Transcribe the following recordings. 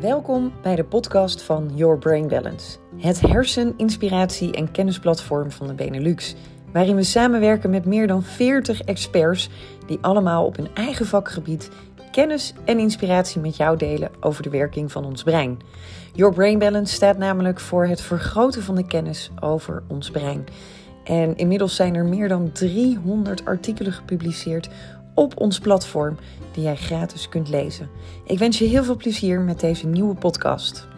Welkom bij de podcast van Your Brain Balance, het hersen-, inspiratie- en kennisplatform van de Benelux, waarin we samenwerken met meer dan 40 experts die allemaal op hun eigen vakgebied kennis en inspiratie met jou delen over de werking van ons brein. Your Brain Balance staat namelijk voor het vergroten van de kennis over ons brein. En inmiddels zijn er meer dan 300 artikelen gepubliceerd op ons platform die jij gratis kunt lezen. Ik wens je heel veel plezier met deze nieuwe podcast.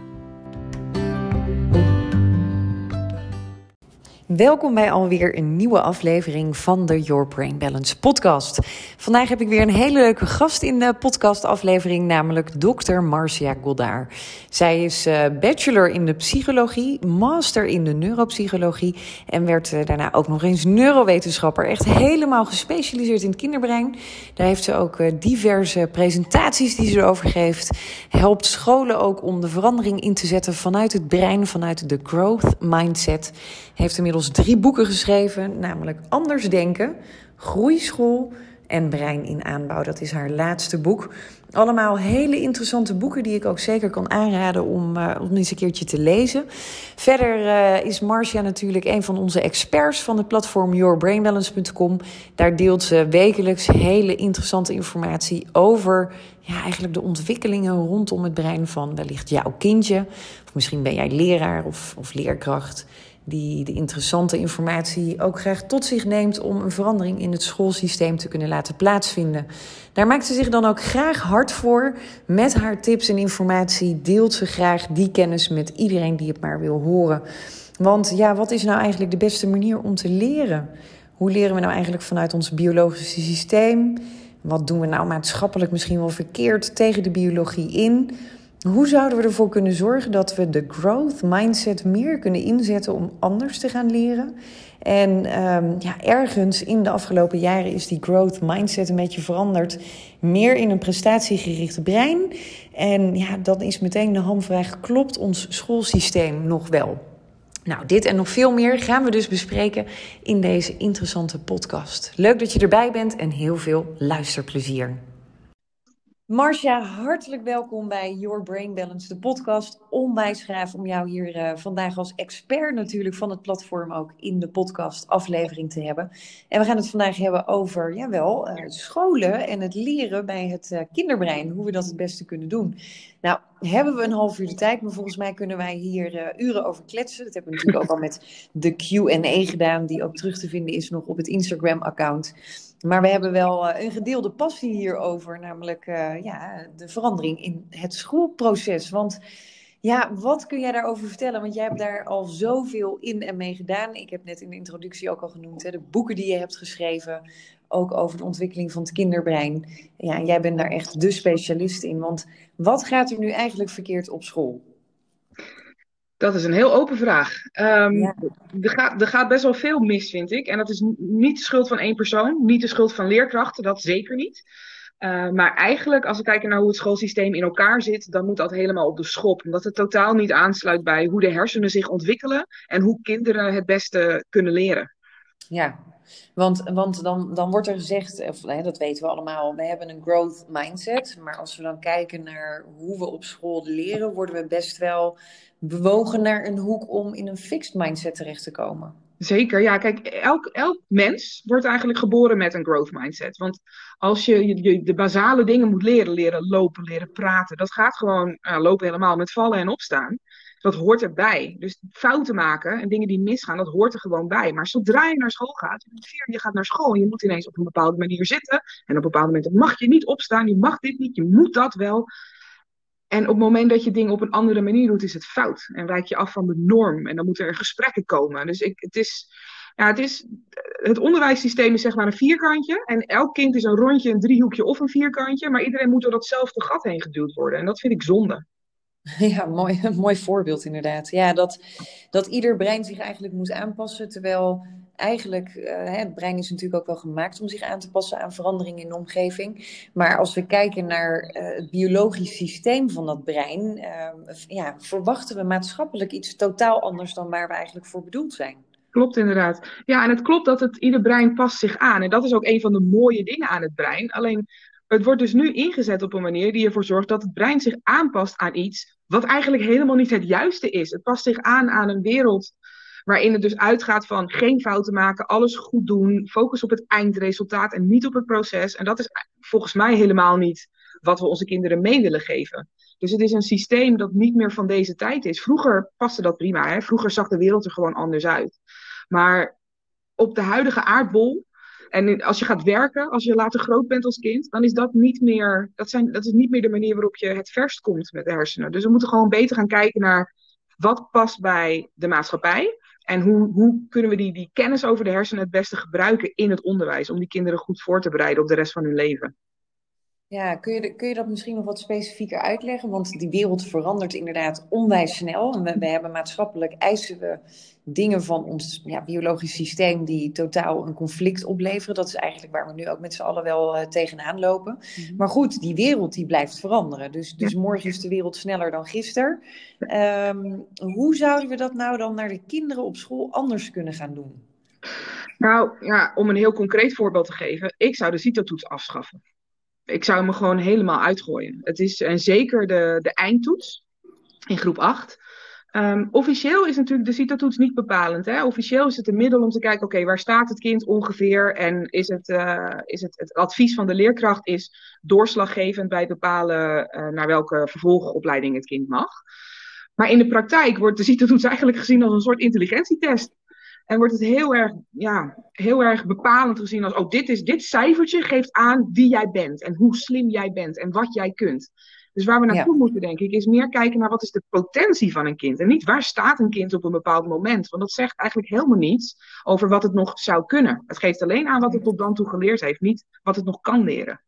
Welkom bij alweer een nieuwe aflevering van de Your Brain Balance podcast. Vandaag heb ik weer een hele leuke gast in de podcastaflevering, namelijk Dr. Marcia Goddard. Zij is uh, bachelor in de psychologie, master in de neuropsychologie en werd uh, daarna ook nog eens neurowetenschapper. Echt helemaal gespecialiseerd in het kinderbrein. Daar heeft ze ook uh, diverse presentaties die ze erover geeft. Helpt scholen ook om de verandering in te zetten vanuit het brein, vanuit de growth mindset. Heeft inmiddels drie boeken geschreven, namelijk Anders Denken, Groeischool en Brein in Aanbouw. Dat is haar laatste boek. Allemaal hele interessante boeken die ik ook zeker kan aanraden om, uh, om eens een keertje te lezen. Verder uh, is Marcia natuurlijk een van onze experts van het platform yourbrainbalance.com. Daar deelt ze wekelijks hele interessante informatie over ja, eigenlijk de ontwikkelingen rondom het brein van wellicht jouw kindje. Of misschien ben jij leraar of, of leerkracht die de interessante informatie ook graag tot zich neemt om een verandering in het schoolsysteem te kunnen laten plaatsvinden. Daar maakt ze zich dan ook graag hard voor. Met haar tips en informatie deelt ze graag die kennis met iedereen die het maar wil horen. Want ja, wat is nou eigenlijk de beste manier om te leren? Hoe leren we nou eigenlijk vanuit ons biologische systeem? Wat doen we nou maatschappelijk misschien wel verkeerd tegen de biologie in? Hoe zouden we ervoor kunnen zorgen dat we de growth mindset meer kunnen inzetten om anders te gaan leren? En um, ja, ergens in de afgelopen jaren is die growth mindset een beetje veranderd. Meer in een prestatiegericht brein. En ja, dan is meteen de hamvraag: klopt ons schoolsysteem nog wel? Nou, dit en nog veel meer gaan we dus bespreken in deze interessante podcast. Leuk dat je erbij bent en heel veel luisterplezier. Marcia, hartelijk welkom bij Your Brain Balance, de podcast. Onwijs graag om jou hier uh, vandaag als expert natuurlijk van het platform ook in de podcast aflevering te hebben. En we gaan het vandaag hebben over, jawel, uh, scholen en het leren bij het uh, kinderbrein. Hoe we dat het beste kunnen doen. Nou, hebben we een half uur de tijd, maar volgens mij kunnen wij hier uren over kletsen. Dat hebben we natuurlijk ook al met de Q&A gedaan, die ook terug te vinden is nog op het Instagram-account. Maar we hebben wel uh, een gedeelde passie hierover, namelijk uh, ja, de verandering in het schoolproces. Want ja, wat kun jij daarover vertellen? Want jij hebt daar al zoveel in en mee gedaan. Ik heb net in de introductie ook al genoemd, hè, de boeken die je hebt geschreven, ook over de ontwikkeling van het kinderbrein. Ja, jij bent daar echt de specialist in. Want wat gaat er nu eigenlijk verkeerd op school? Dat is een heel open vraag. Um, ja. er, gaat, er gaat best wel veel mis, vind ik. En dat is niet de schuld van één persoon, niet de schuld van leerkrachten, dat zeker niet. Uh, maar eigenlijk, als we kijken naar hoe het schoolsysteem in elkaar zit, dan moet dat helemaal op de schop. Omdat het totaal niet aansluit bij hoe de hersenen zich ontwikkelen en hoe kinderen het beste kunnen leren. Ja, want, want dan, dan wordt er gezegd, of, hè, dat weten we allemaal, we hebben een growth mindset. Maar als we dan kijken naar hoe we op school leren, worden we best wel bewogen naar een hoek om in een fixed mindset terecht te komen. Zeker, ja. Kijk, elk, elk mens wordt eigenlijk geboren met een growth mindset. Want als je, je de basale dingen moet leren, leren lopen, leren praten, dat gaat gewoon uh, lopen helemaal met vallen en opstaan. Dat hoort erbij. Dus fouten maken en dingen die misgaan, dat hoort er gewoon bij. Maar zodra je naar school gaat, je gaat naar school je moet ineens op een bepaalde manier zitten. En op bepaalde momenten mag je niet opstaan, je mag dit niet, je moet dat wel. En op het moment dat je dingen op een andere manier doet, is het fout. En wijk je af van de norm. En dan moeten er gesprekken komen. Dus ik, het, is, ja, het, is, het onderwijssysteem is zeg maar een vierkantje. En elk kind is een rondje, een driehoekje of een vierkantje. Maar iedereen moet door datzelfde gat heen geduwd worden. En dat vind ik zonde. Ja, mooi, mooi voorbeeld inderdaad. Ja, dat, dat ieder brein zich eigenlijk moet aanpassen. Terwijl eigenlijk, uh, het brein is natuurlijk ook wel gemaakt om zich aan te passen aan veranderingen in de omgeving. Maar als we kijken naar uh, het biologisch systeem van dat brein, uh, ja, verwachten we maatschappelijk iets totaal anders dan waar we eigenlijk voor bedoeld zijn. Klopt inderdaad. Ja, en het klopt dat het ieder brein past zich aan. En dat is ook een van de mooie dingen aan het brein. Alleen het wordt dus nu ingezet op een manier die ervoor zorgt dat het brein zich aanpast aan iets wat eigenlijk helemaal niet het juiste is. Het past zich aan aan een wereld waarin het dus uitgaat van geen fouten maken, alles goed doen, focus op het eindresultaat en niet op het proces. En dat is volgens mij helemaal niet wat we onze kinderen mee willen geven. Dus het is een systeem dat niet meer van deze tijd is. Vroeger paste dat prima. Vroeger zag de wereld er gewoon anders uit. Maar op de huidige aardbol en als je gaat werken, als je later groot bent als kind, dan is dat niet meer, dat zijn, dat is niet meer de manier waarop je het verst komt met de hersenen. Dus we moeten gewoon beter gaan kijken naar wat past bij de maatschappij. En hoe, hoe kunnen we die, die kennis over de hersenen het beste gebruiken in het onderwijs om die kinderen goed voor te bereiden op de rest van hun leven. Ja, kun je, kun je dat misschien nog wat specifieker uitleggen? Want die wereld verandert inderdaad onwijs snel. En we, we hebben maatschappelijk eisen we dingen van ons ja, biologisch systeem die totaal een conflict opleveren. Dat is eigenlijk waar we nu ook met z'n allen wel uh, tegenaan lopen. Mhm. Maar goed, die wereld die blijft veranderen. Dus, dus morgen is de wereld sneller dan gisteren. Um, hoe zouden we dat nou dan naar de kinderen op school anders kunnen gaan doen? Nou ja, om een heel concreet voorbeeld te geven. Ik zou de CITO-toets afschaffen ik zou me gewoon helemaal uitgooien. Het is, en zeker de, de eindtoets in groep 8. Ehm, officieel is natuurlijk de CITO-toets niet bepalend. Hè? Officieel is het een middel om te kijken, oké, waar staat het kind ongeveer? En is het, uh, is het, het advies van de leerkracht is doorslaggevend bij het bepalen uh, naar welke vervolgopleiding het kind mag. Maar in de praktijk wordt de CITO-toets eigenlijk gezien als een soort intelligentietest. En wordt het heel erg, ja, heel erg bepalend gezien als, oh, dit, is, dit cijfertje geeft aan wie jij bent en hoe slim jij bent en wat jij kunt. Dus waar we naartoe moeten, denk ik, is meer kijken naar wat is de potentie van een kind. En niet waar staat een kind op een bepaald moment. Want dat zegt eigenlijk helemaal niets over wat het nog zou kunnen. Het geeft alleen aan wat het tot dan toe geleerd heeft, niet wat het nog kan leren.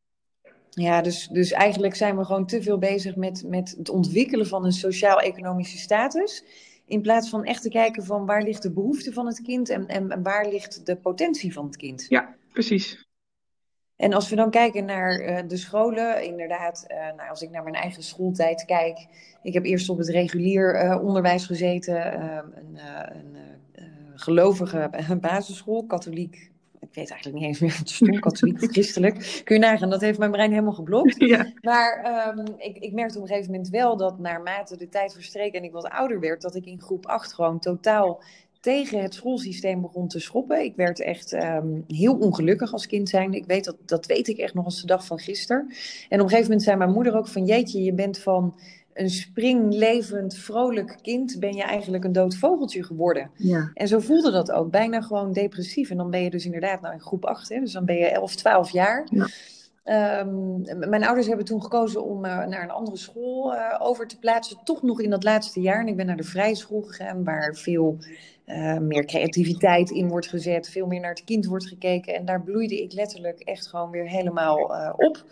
Ja, dus, dus eigenlijk zijn we gewoon te veel bezig met, met het ontwikkelen van een sociaal-economische status. In plaats van echt te kijken van waar ligt de behoefte van het kind en, en, waar ligt de potentie van het kind. Ja, precies. En als we dan kijken naar uh, de scholen, inderdaad, uh, nou, als ik naar mijn eigen schooltijd kijk. Ik heb eerst op het regulier uh, onderwijs gezeten, een, een gelovige basisschool, katholiek ik weet eigenlijk niet eens meer, het stond katholiek, christelijk. Kun je nagaan, dat heeft mijn brein helemaal geblokt. Ja. Maar um, ik, ik merkte op een gegeven moment wel dat naarmate de tijd verstreek en ik wat ouder werd, dat ik in groep 8 gewoon totaal tegen het schoolsysteem begon te schoppen. Ik werd echt um, heel ongelukkig als kind zijn. Ik weet dat, dat weet ik echt nog als de dag van gisteren. En op een gegeven moment zei mijn moeder ook van jeetje, je bent van een springlevend, vrolijk kind ben je eigenlijk een dood vogeltje geworden. Ja. En zo voelde dat ook, bijna gewoon depressief. En dan ben je dus inderdaad nou in groep 8, hè, dus dan ben je 11, 12 jaar. Ja. Um, mijn ouders hebben toen gekozen om uh, naar een andere school uh, over te plaatsen, toch nog in dat laatste jaar. En ik ben naar de vrije school gegaan, waar veel uh, meer creativiteit in wordt gezet, veel meer naar het kind wordt gekeken. En daar bloeide ik letterlijk echt gewoon weer helemaal op.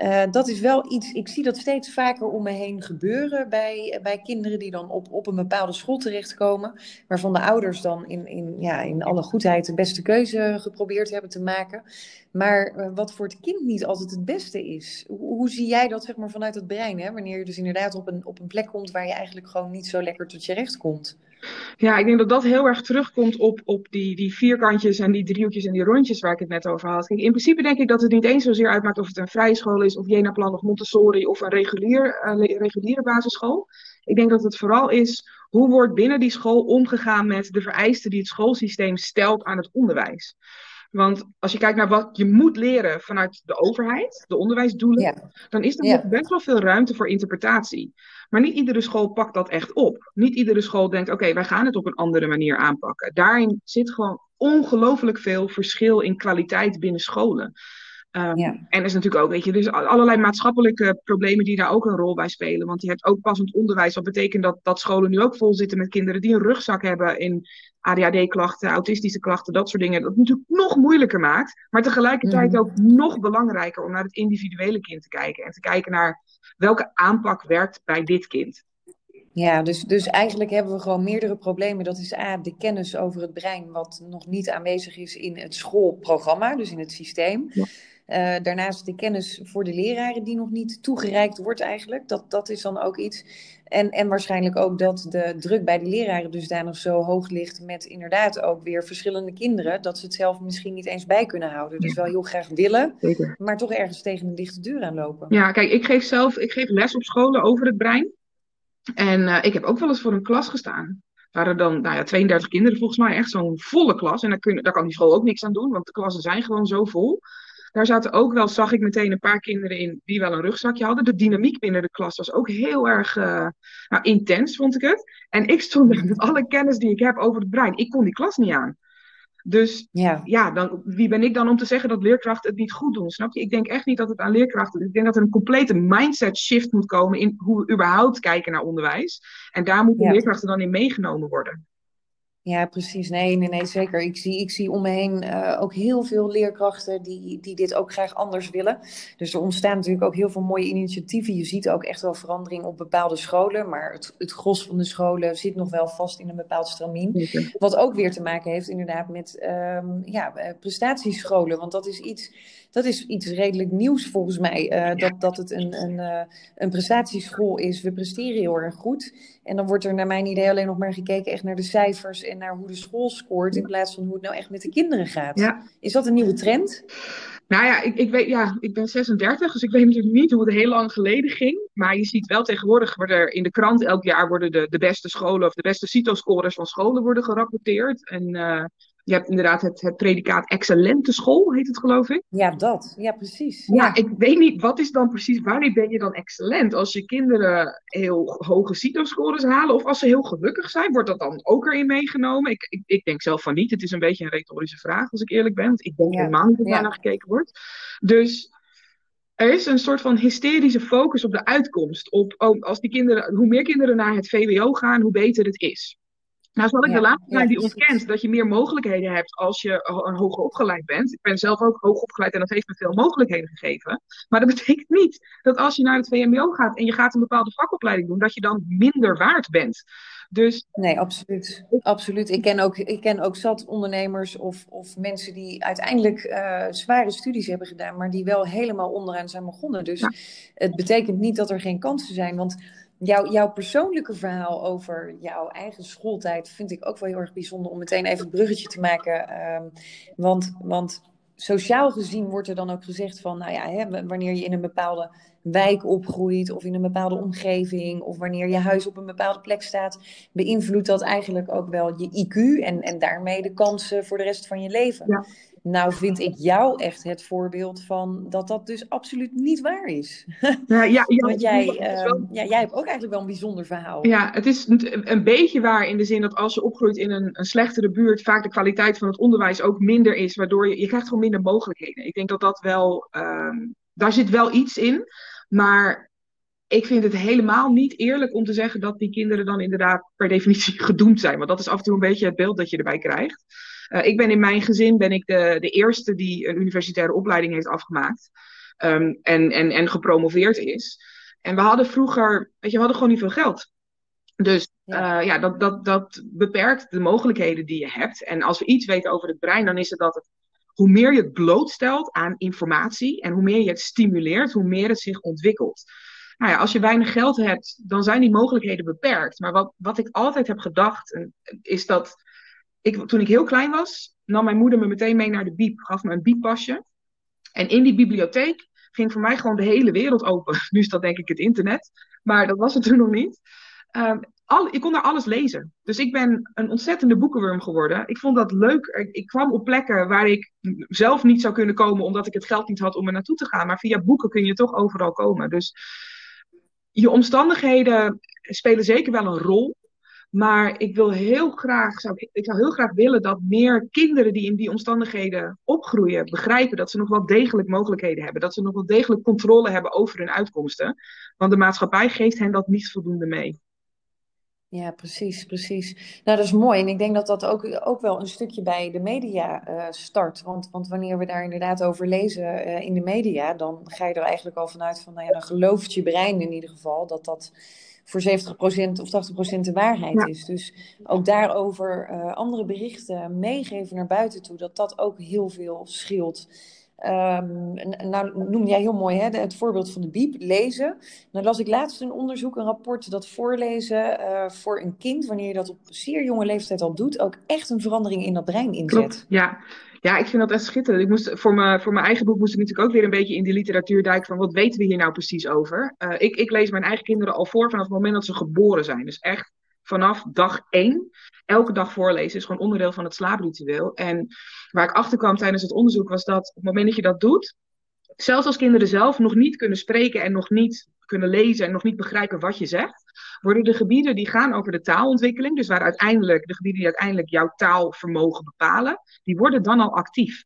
Uh, dat is wel iets, ik zie dat steeds vaker om me heen gebeuren bij, bij kinderen die dan op, op een bepaalde school terechtkomen, waarvan de ouders dan in, in, ja, in alle goedheid de beste keuze geprobeerd hebben te maken, maar uh, wat voor het kind niet altijd het beste is. Hoe, hoe, zie jij dat zeg maar, vanuit het brein, hè? wanneer je dus inderdaad op een, op een plek komt waar je eigenlijk gewoon niet zo lekker tot je recht komt? Ja, ik denk dat dat heel erg terugkomt op, op die, die vierkantjes en die driehoekjes en die rondjes waar ik het net over had. Kijk, in principe denk ik dat het niet eens zozeer uitmaakt of het een vrije school is, of Jena Plan of Montessori of een regulier, uh, reguliere basisschool. Ik denk dat het vooral is hoe wordt binnen die school omgegaan met de vereisten die het schoolsysteem stelt aan het onderwijs. Want als je kijkt naar wat je moet leren vanuit de overheid, de onderwijsdoelen, dan is er ja. best wel veel ruimte voor interpretatie. Maar niet iedere school pakt dat echt op. Niet iedere school denkt, oké, wij gaan het op een andere manier aanpakken. Daarin zit gewoon ongelooflijk veel verschil in kwaliteit binnen scholen. Um, ja. En er is natuurlijk ook, weet je, dus allerlei maatschappelijke problemen die daar ook een rol bij spelen. Want je hebt ook passend onderwijs, wat betekent dat, dat scholen nu ook vol zitten met kinderen die een rugzak hebben in ADHD-klachten, autistische klachten, dat soort dingen. Dat het natuurlijk nog moeilijker maakt, maar tegelijkertijd mm. ook nog belangrijker om naar het individuele kind te kijken. En te kijken naar welke aanpak werkt bij dit kind. Ja, dus, dus eigenlijk hebben we gewoon meerdere problemen. Dat is A, de kennis over het brein, wat nog niet aanwezig is in het schoolprogramma, dus in het systeem. Ja. Uh, daarnaast de kennis voor de leraren die nog niet toegereikt wordt eigenlijk. Dat, dat is dan ook iets. En, en waarschijnlijk ook dat de druk bij de leraren dusdanig zo hoog ligt met inderdaad ook weer verschillende kinderen, dat ze het zelf misschien niet eens bij kunnen houden. Dus wel heel graag willen, Zeker. maar toch ergens tegen een dichte deur aanlopen. Ja, kijk, ik geef zelf ik geef les op scholen over het brein. En uh, ik heb ook wel eens voor een klas gestaan. Waren dan nou ja, 32 kinderen volgens mij, echt zo'n volle klas. En daar, kun, daar kan die school ook niks aan doen, want de klassen zijn gewoon zo vol. Daar zaten ook wel, zag ik meteen een paar kinderen in die wel een rugzakje hadden. De dynamiek binnen de klas was ook heel erg uh, nou, intens, vond ik het. En ik stond daar met alle kennis die ik heb over het brein. Ik kon die klas niet aan. Dus ja, ja dan, wie ben ik dan om te zeggen dat leerkrachten het niet goed doen? Snap je? Ik denk echt niet dat het aan leerkrachten is. Ik denk dat er een complete mindset shift moet komen in hoe we überhaupt kijken naar onderwijs. En daar moeten ja. leerkrachten dan in meegenomen worden. Ja, precies. Nee, nee, nee, zeker. Ik zie, ik zie om me heen uh, ook heel veel leerkrachten die, die dit ook graag anders willen. Dus er ontstaan natuurlijk ook heel veel mooie initiatieven. Je ziet ook echt wel verandering op bepaalde scholen. Maar het, het gros van de scholen zit nog wel vast in een bepaald stramien. Wat ook weer te maken heeft inderdaad met um, ja, eh, prestatiescholen. Want dat is iets dat is iets redelijk nieuws volgens mij. Uh, dat, dat het een, een, uh, een prestatieschool is. We presteren heel erg goed. En dan wordt er naar mijn idee alleen nog maar gekeken echt naar de cijfers en naar hoe de school scoort. In plaats van hoe het nou echt met de kinderen gaat. Ja. Is dat een nieuwe trend? Nou ja ik, ik, weet, ja, ik ben 36, dus ik weet natuurlijk niet hoe het heel lang geleden ging. Maar je ziet wel tegenwoordig worden er in de krant elk jaar worden de, de beste scholen of de beste CITO-scorers van scholen worden gerapporteerd. En uh, je hebt inderdaad het, het predicaat excellente school, heet het geloof ik. Ja, dat. Ja, precies. Ja, ik weet niet, wat is dan precies, wanneer ben je dan excellent? Als je kinderen heel hoge CITO-scores halen of als ze heel gelukkig zijn, wordt dat dan ook erin meegenomen? Ik, ik, ik denk zelf van niet. Het is een beetje een retorische vraag, als ik eerlijk ben. Want ik denk helemaal niet dat daar naar gekeken wordt. Dus er is een soort van hysterische focus op de uitkomst. Op oh, als die kinderen, hoe meer kinderen naar het VWO gaan, hoe beter het is. Nou, zal ik de laatste zijn die ontkent dat je meer mogelijkheden hebt als je een hoger opgeleid bent. Ik ben zelf ook hoog opgeleid en dat heeft me veel mogelijkheden gegeven. Maar dat betekent niet dat als je naar het VMBO gaat en je gaat een bepaalde vakopleiding doen, dat je dan minder waard bent. Dus... Nee, absoluut. absoluut. Ik ken ook, ik ken ook zat ondernemers of, of mensen die uiteindelijk uh, zware studies hebben gedaan, maar die wel helemaal onderaan zijn begonnen. Dus het betekent niet dat er geen kansen zijn. Want Jouw, jouw persoonlijke verhaal over jouw eigen schooltijd vind ik ook wel heel erg bijzonder om meteen even het bruggetje te maken. Um, want, want sociaal gezien wordt er dan ook gezegd van, nou ja, hè, wanneer je in een bepaalde wijk opgroeit of in een bepaalde omgeving of wanneer je huis op een bepaalde plek staat, beïnvloedt dat eigenlijk ook wel je IQ en, en daarmee de kansen voor de rest van je leven. Ja. Nou vind ik jou echt het voorbeeld van dat dat dus absoluut niet waar is. Ja, ja, Want jij, uh, ja, jij hebt ook eigenlijk wel een bijzonder verhaal. Ja, het is een beetje waar in de zin dat als je opgroeit in een, een slechtere buurt, vaak de kwaliteit van het onderwijs ook minder is, waardoor je, je krijgt gewoon minder mogelijkheden. Ik denk dat dat wel, uh, daar zit wel iets in, maar ik vind het helemaal niet eerlijk om te zeggen dat die kinderen dan inderdaad per definitie gedoemd zijn. Want dat is af en toe een beetje het beeld dat je erbij krijgt. Uh, ik ben in mijn gezin ben ik de, de eerste die een universitaire opleiding heeft afgemaakt. Um, en, en, en gepromoveerd is. En we hadden vroeger, weet je, we hadden gewoon niet veel geld. Dus ja, uh, ja dat, dat, dat beperkt de mogelijkheden die je hebt. En als we iets weten over het brein, dan is het dat het, hoe meer je het blootstelt aan informatie en hoe meer je het stimuleert, hoe meer het zich ontwikkelt. Nou ja, als je weinig geld hebt, dan zijn die mogelijkheden beperkt. Maar wat, wat ik altijd heb gedacht, is dat ik, toen ik heel klein was, nam mijn moeder me meteen mee naar de biep, gaf me een bieppasje. En in die bibliotheek ging voor mij gewoon de hele wereld open. Nu is dat denk ik het internet, maar dat was het toen nog niet. Um, al, ik kon daar alles lezen. Dus ik ben een ontzettende boekenworm geworden. Ik vond dat leuk. Ik kwam op plekken waar ik zelf niet zou kunnen komen, omdat ik het geld niet had om er naartoe te gaan. Maar via boeken kun je toch overal komen. Dus je omstandigheden spelen zeker wel een rol. Maar ik wil heel graag, zou, ik zou heel graag willen dat meer kinderen die in die omstandigheden opgroeien, begrijpen dat ze nog wel degelijk mogelijkheden hebben. Dat ze nog wel degelijk controle hebben over hun uitkomsten. Want de maatschappij geeft hen dat niet voldoende mee. Ja, precies, precies. Nou, dat is mooi. En ik denk dat dat ook, ook wel een stukje bij de media uh, start. Want, want wanneer we daar inderdaad over lezen uh, in de media, dan ga je er eigenlijk al vanuit van, nou ja, dan gelooft je brein in ieder geval dat dat voor 70% of 80% de waarheid is. Dus ook daarover uh, andere berichten meegeven naar buiten toe, dat dat ook heel veel scheelt. Um, nou noem jij heel mooi hè, het voorbeeld van de biep, lezen. Nou las ik laatst een onderzoek, een rapport dat voorlezen uh, voor een kind, wanneer je dat op zeer jonge leeftijd al doet, ook echt een verandering in dat brein inzet. Klopt, ja. Ja, ik vind dat echt schitterend. Ik moest, voor, mijn, voor mijn eigen boek moest ik natuurlijk ook weer een beetje in die literatuur duiken van wat weten we hier nou precies over. Uh, ik, ik lees mijn eigen kinderen al voor vanaf het moment dat ze geboren zijn. Dus echt vanaf dag één. Elke dag voorlezen is gewoon onderdeel van het slaapritueel. En waar ik achter kwam tijdens het onderzoek was dat op het moment dat je dat doet, zelfs als kinderen zelf nog niet kunnen spreken en nog niet kunnen lezen en nog niet begrijpen wat je zegt, worden de gebieden die gaan over de taalontwikkeling, dus waar uiteindelijk de gebieden die uiteindelijk jouw taalvermogen bepalen, die worden dan al actief.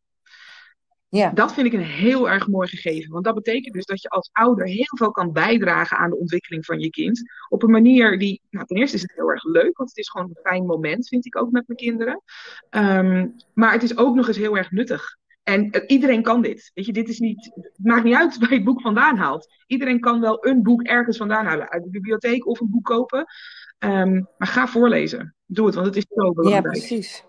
Ja. Dat vind ik een heel erg mooi gegeven. Want dat betekent dus dat je als ouder heel veel kan bijdragen aan de ontwikkeling van je kind. Op een manier die, nou, ten eerste is het heel erg leuk, want het is gewoon een fijn moment, vind ik ook met mijn kinderen. Um, maar het is ook nog eens heel erg nuttig. En uh, iedereen kan dit. Weet je, dit is niet, het maakt niet uit waar je het boek vandaan haalt. Iedereen kan wel een boek ergens vandaan halen. Uit de bibliotheek of een boek kopen. Um, maar ga voorlezen. Doe het, want het is zo belangrijk. Ja, precies.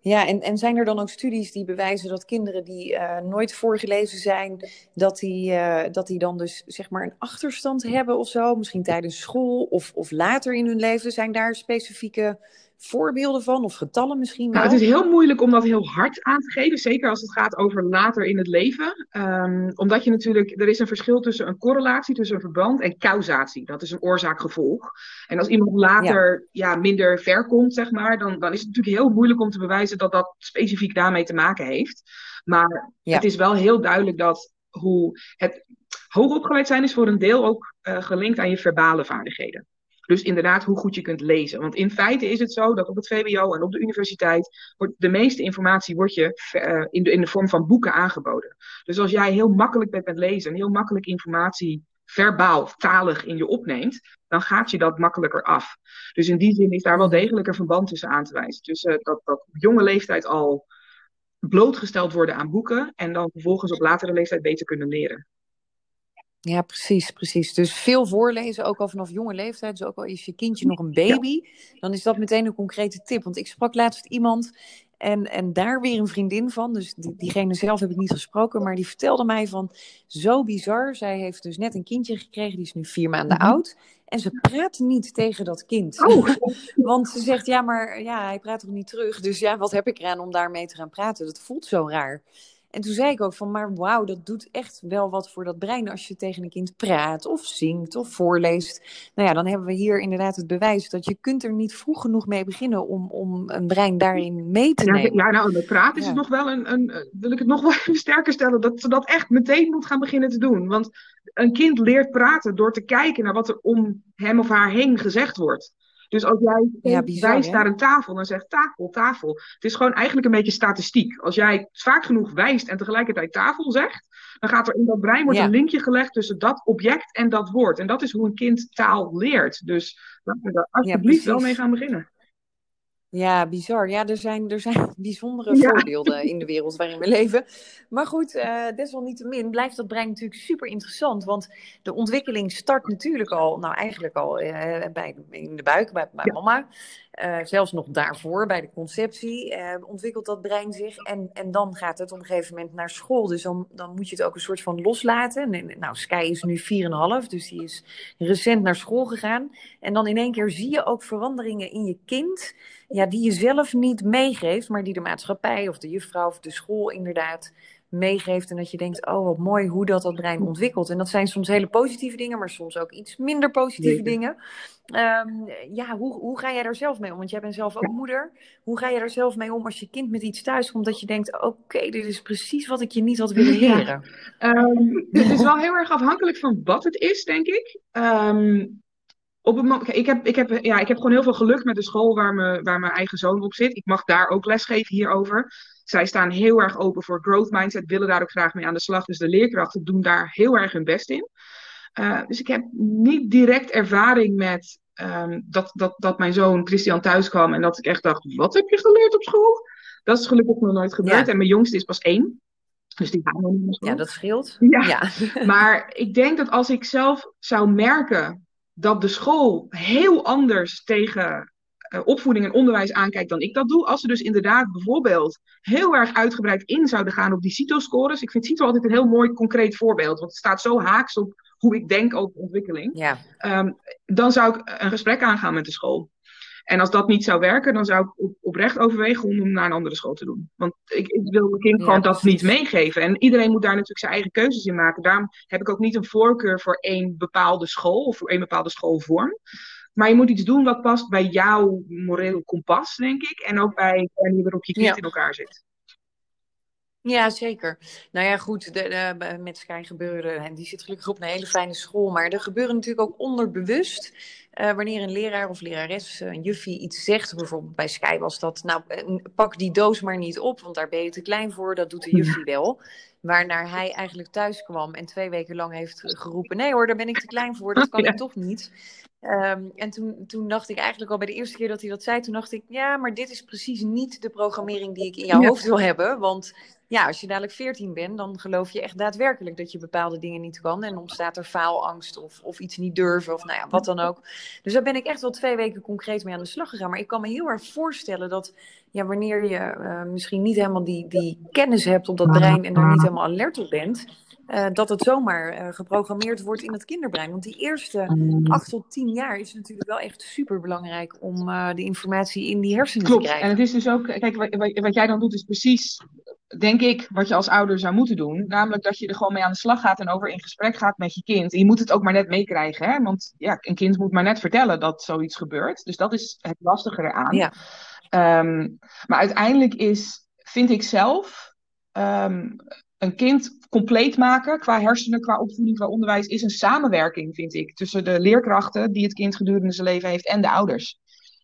Ja, en, en zijn er dan ook studies die bewijzen dat kinderen die uh, nooit voorgelezen zijn, dat die, uh, dat die dan dus zeg maar een achterstand hebben of zo? Misschien tijdens school of, of later in hun leven? Zijn daar specifieke voorbeelden van of getallen misschien wel? Nou, het is heel moeilijk om dat heel hard aan te geven, zeker als het gaat over later in het leven. Um, omdat je natuurlijk, er is een verschil tussen een correlatie, tussen een verband en causatie. Dat is een oorzaak-gevolg. En als iemand later ja. ja. minder ver komt, zeg maar, dan, dan is het natuurlijk heel moeilijk om te bewijzen dat dat specifiek daarmee te maken heeft. Maar ja. het is wel heel duidelijk dat hoe het hoogopgeleid zijn is voor een deel ook uh, gelinkt aan je verbale vaardigheden. Dus inderdaad, hoe goed je kunt lezen. Want in feite is het zo dat op het VWO en op de universiteit wordt de meeste informatie wordt je uh, in, de, in de vorm van boeken aangeboden. Dus als jij heel makkelijk bent met lezen en heel makkelijk informatie verbaal, talig in je opneemt, dan gaat je dat makkelijker af. Dus in die zin is daar wel degelijk een verband tussen aan te wijzen. Dus uh, dat, dat op jonge leeftijd al blootgesteld worden aan boeken en dan vervolgens op latere leeftijd beter kunnen leren. Ja, precies, precies. Dus veel voorlezen, ook al vanaf jonge leeftijd. Dus ook al is je kindje nog een baby, dan is dat meteen een concrete tip. Want ik sprak laatst iemand en, en daar weer een vriendin van. Dus die, diegene zelf heb ik niet gesproken, maar die vertelde mij van zo bizar. Zij heeft dus net een kindje gekregen, die is nu vier maanden mhm. oud. En ze praat niet tegen dat kind. Oh. Want ze zegt, ja, maar ja, hij praat toch niet terug. Dus ja, wat heb ik eraan om daarmee te gaan praten? Dat voelt zo raar. En toen zei ik ook van, maar wauw, dat doet echt wel wat voor dat brein als je tegen een kind praat of zingt of voorleest. Nou ja, dan hebben we hier inderdaad het bewijs dat je kunt er niet vroeg genoeg mee beginnen om, om een brein daarin mee te nemen. Ja, nou, met praten is het nog wel een, een, wil ik het nog wel even sterker stellen, dat ze dat echt meteen moet gaan beginnen te doen. Want een kind leert praten door te kijken naar wat er om hem of haar heen gezegd wordt. Dus als jij ja, bizar, wijst naar een tafel, dan zegt tafel, tafel. Het is gewoon eigenlijk een beetje statistiek. Als jij vaak genoeg wijst en tegelijkertijd tafel zegt, dan gaat er in dat brein wordt een linkje gelegd tussen dat object en dat woord. En dat is hoe een kind taal leert. Dus laten we daar alsjeblieft wel mee gaan beginnen. Ja, bizar. Ja, er zijn, er zijn bijzondere voorbeelden in de wereld waarin we leven. Maar goed, uh, desalniettemin blijft dat brein natuurlijk super interessant. Want de ontwikkeling start natuurlijk al, nou eigenlijk al uh, bij, in de buik, bij, bij mama. Uh, zelfs nog daarvoor, bij de conceptie, ontwikkelt dat brein zich. En, en dan gaat het op een gegeven moment naar school. Dus dan, dan moet je het ook een soort van loslaten. En, nou, Sky is nu 4,5, dus die is recent naar school gegaan. En dan in één keer zie je ook veranderingen in je kind ja, die je zelf niet meegeeft, maar die de maatschappij of de juffrouw of de school inderdaad meegeeft. En dat je denkt, oh wat mooi hoe dat dat brein ontwikkelt. En dat zijn soms hele positieve dingen, maar soms ook iets minder positieve dingen. Um, ja, hoe, hoe ga jij daar zelf mee om? Want jij bent zelf ook moeder. Hoe ga je daar zelf mee om als je kind met iets thuis komt dat je denkt, oké, dit is precies wat ik je niet had willen leren? Ja. Um, het is wel heel erg afhankelijk van wat het is, denk ik. Um, op het ik, heb, ik, heb, ja, ik heb gewoon heel veel geluk met de school waar, me, waar mijn eigen zoon op zit. Ik mag daar ook lesgeven hierover. Zij staan heel erg open voor growth mindset, willen daar ook graag mee aan de slag. Dus de leerkrachten doen daar heel erg hun best in. Uh, dus ik heb niet direct ervaring met um, dat, dat, dat mijn zoon Christian thuis kwam en dat ik echt dacht: wat heb je geleerd op school? Dat is gelukkig nog nooit gebeurd. En mijn jongste is pas één. Dus die gaan nog niet naar school. Ja, dat scheelt. Ja. ja. maar ik denk dat als ik zelf zou merken dat de school heel anders tegen opvoeding en onderwijs aankijkt dan ik dat doe. Als ze dus inderdaad bijvoorbeeld heel erg uitgebreid in zouden gaan op die CITO-scores. Ik vind CITO altijd een heel mooi concreet voorbeeld, want het staat zo haaks op hoe ik denk over ontwikkeling. Ja. Um, dan zou ik een gesprek aangaan met de school. En als dat niet zou werken, dan zou ik op, oprecht overwegen om hem naar een andere school te doen. Want ik, ik wil mijn kind gewoon dat niet meegeven. En iedereen moet daar natuurlijk zijn eigen keuzes in maken. Daarom heb ik ook niet een voorkeur voor één bepaalde school of voor één bepaalde schoolvorm. Maar je moet iets doen wat past bij jouw moreel kompas, denk ik. En ook bij de manier waarop je kind in elkaar zit. Ja, zeker. Nou ja, goed, de, de, met Sky gebeuren, en die zit gelukkig op een hele fijne school, maar er gebeuren natuurlijk ook onderbewust, uh, wanneer een leraar of lerares, een juffie iets zegt, bijvoorbeeld bij Sky was dat, nou, pak die doos maar niet op, want daar ben je te klein voor, dat doet de juffie wel. Waarnaar hij eigenlijk thuis kwam en twee weken lang heeft geroepen, nee hoor, daar ben ik te klein voor, dat kan ik toch niet. Um, en toen, toen dacht ik eigenlijk al bij de eerste keer dat hij dat zei, toen dacht ik, ja, maar dit is precies niet de programmering die ik in jouw hoofd wil hebben. Want ja, als je dadelijk 14 bent, dan geloof je echt daadwerkelijk dat je bepaalde dingen niet kan. En ontstaat er faalangst of, of iets niet durven of nou ja, wat dan ook. Dus daar ben ik echt wel twee weken concreet mee aan de slag gegaan. Maar ik kan me heel erg voorstellen dat ja, wanneer je uh, misschien niet helemaal die, die kennis hebt op dat brein en er niet helemaal alert op bent uh, dat het zomaar uh, geprogrammeerd wordt in het kinderbrein. Want die eerste mm. acht tot tien jaar is natuurlijk wel echt super belangrijk om uh, de informatie in die hersenen Klopt. te krijgen. En het is dus ook, kijk, wat, wat, jij dan doet is precies, denk ik, wat je als ouder zou moeten doen. Namelijk dat je er gewoon mee aan de slag gaat en over in gesprek gaat met je kind. En je moet het ook maar net meekrijgen, hè? Want ja, een kind moet maar net vertellen dat zoiets gebeurt. Dus dat is het lastige eraan. Ja. Um, maar uiteindelijk is, vind ik zelf. Um, een kind compleet maken qua hersenen, qua opvoeding, qua onderwijs, is een samenwerking, vind ik, tussen de leerkrachten die het kind gedurende zijn leven heeft en de ouders.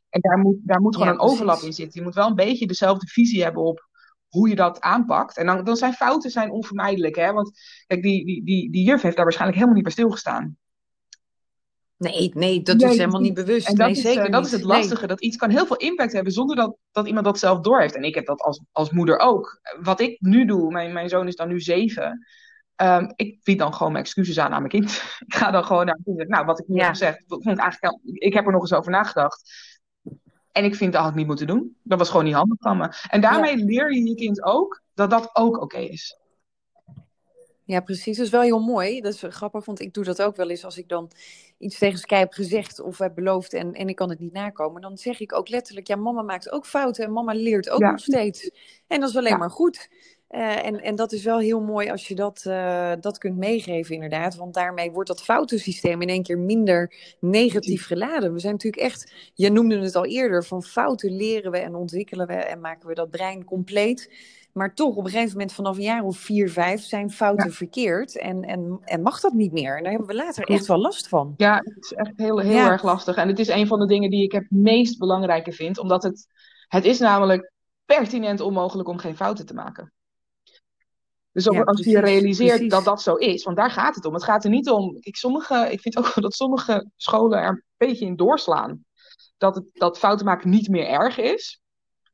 En daar moet, daar moet gewoon Ja, een overlap in zitten. Je moet wel een beetje dezelfde visie hebben op hoe je dat aanpakt. En dan, dan zijn fouten zijn onvermijdelijk. Hè? Want kijk, die, die, die, die juf heeft daar waarschijnlijk helemaal niet bij stilgestaan. Nee, nee, dat Nee, is helemaal niet bewust. En dat, nee, is, zeker eh, dat niet. is het Nee. lastige. Dat iets kan heel veel impact hebben zonder dat, dat iemand dat zelf doorheeft. En ik heb dat als, als moeder ook. Wat ik nu doe, mijn, mijn zoon is dan nu zeven. Ehm, ik bied dan gewoon mijn excuses aan aan mijn kind. ik ga dan gewoon naar mijn kind. en zeg, Nou, wat ik nu Ja. heb gezegd, ik, vond eigenlijk, ik heb er nog eens over nagedacht. En ik vind dat had ik niet moeten doen. Dat was gewoon niet handig van me. En daarmee leer je je kind ook dat dat ook oké is. Ja, precies. Dat is wel heel mooi. Dat is grappig, want ik doe dat ook wel eens als ik dan iets tegen Sky heb gezegd of heb beloofd en, en ik kan het niet nakomen. Dan zeg ik ook letterlijk, ja, mama maakt ook fouten en mama leert ook Ja. nog steeds. En dat is alleen Ja. maar goed. Eh, en, en dat is wel heel mooi als je dat, eh, dat kunt meegeven, inderdaad. Want daarmee wordt dat foutensysteem in één keer minder negatief geladen. We zijn natuurlijk echt, je noemde het al eerder, van fouten leren we en ontwikkelen we en maken we dat brein compleet. Maar toch, op een gegeven moment, vanaf een jaar of vier, vijf, zijn fouten verkeerd. En, en, en mag dat niet meer. En daar hebben we later echt wel last van. Ja, het is echt heel, heel Ja. erg lastig. En het is een van de dingen die ik het meest belangrijke vind. Omdat het, het is namelijk pertinent onmogelijk om geen fouten te maken. Dus ook Ja, als je realiseert precies. dat dat zo is, want daar gaat het om. Het gaat er niet om. Ik, sommige, ik vind ook dat sommige scholen er een beetje in doorslaan. Dat, het, dat fouten maken niet meer erg is.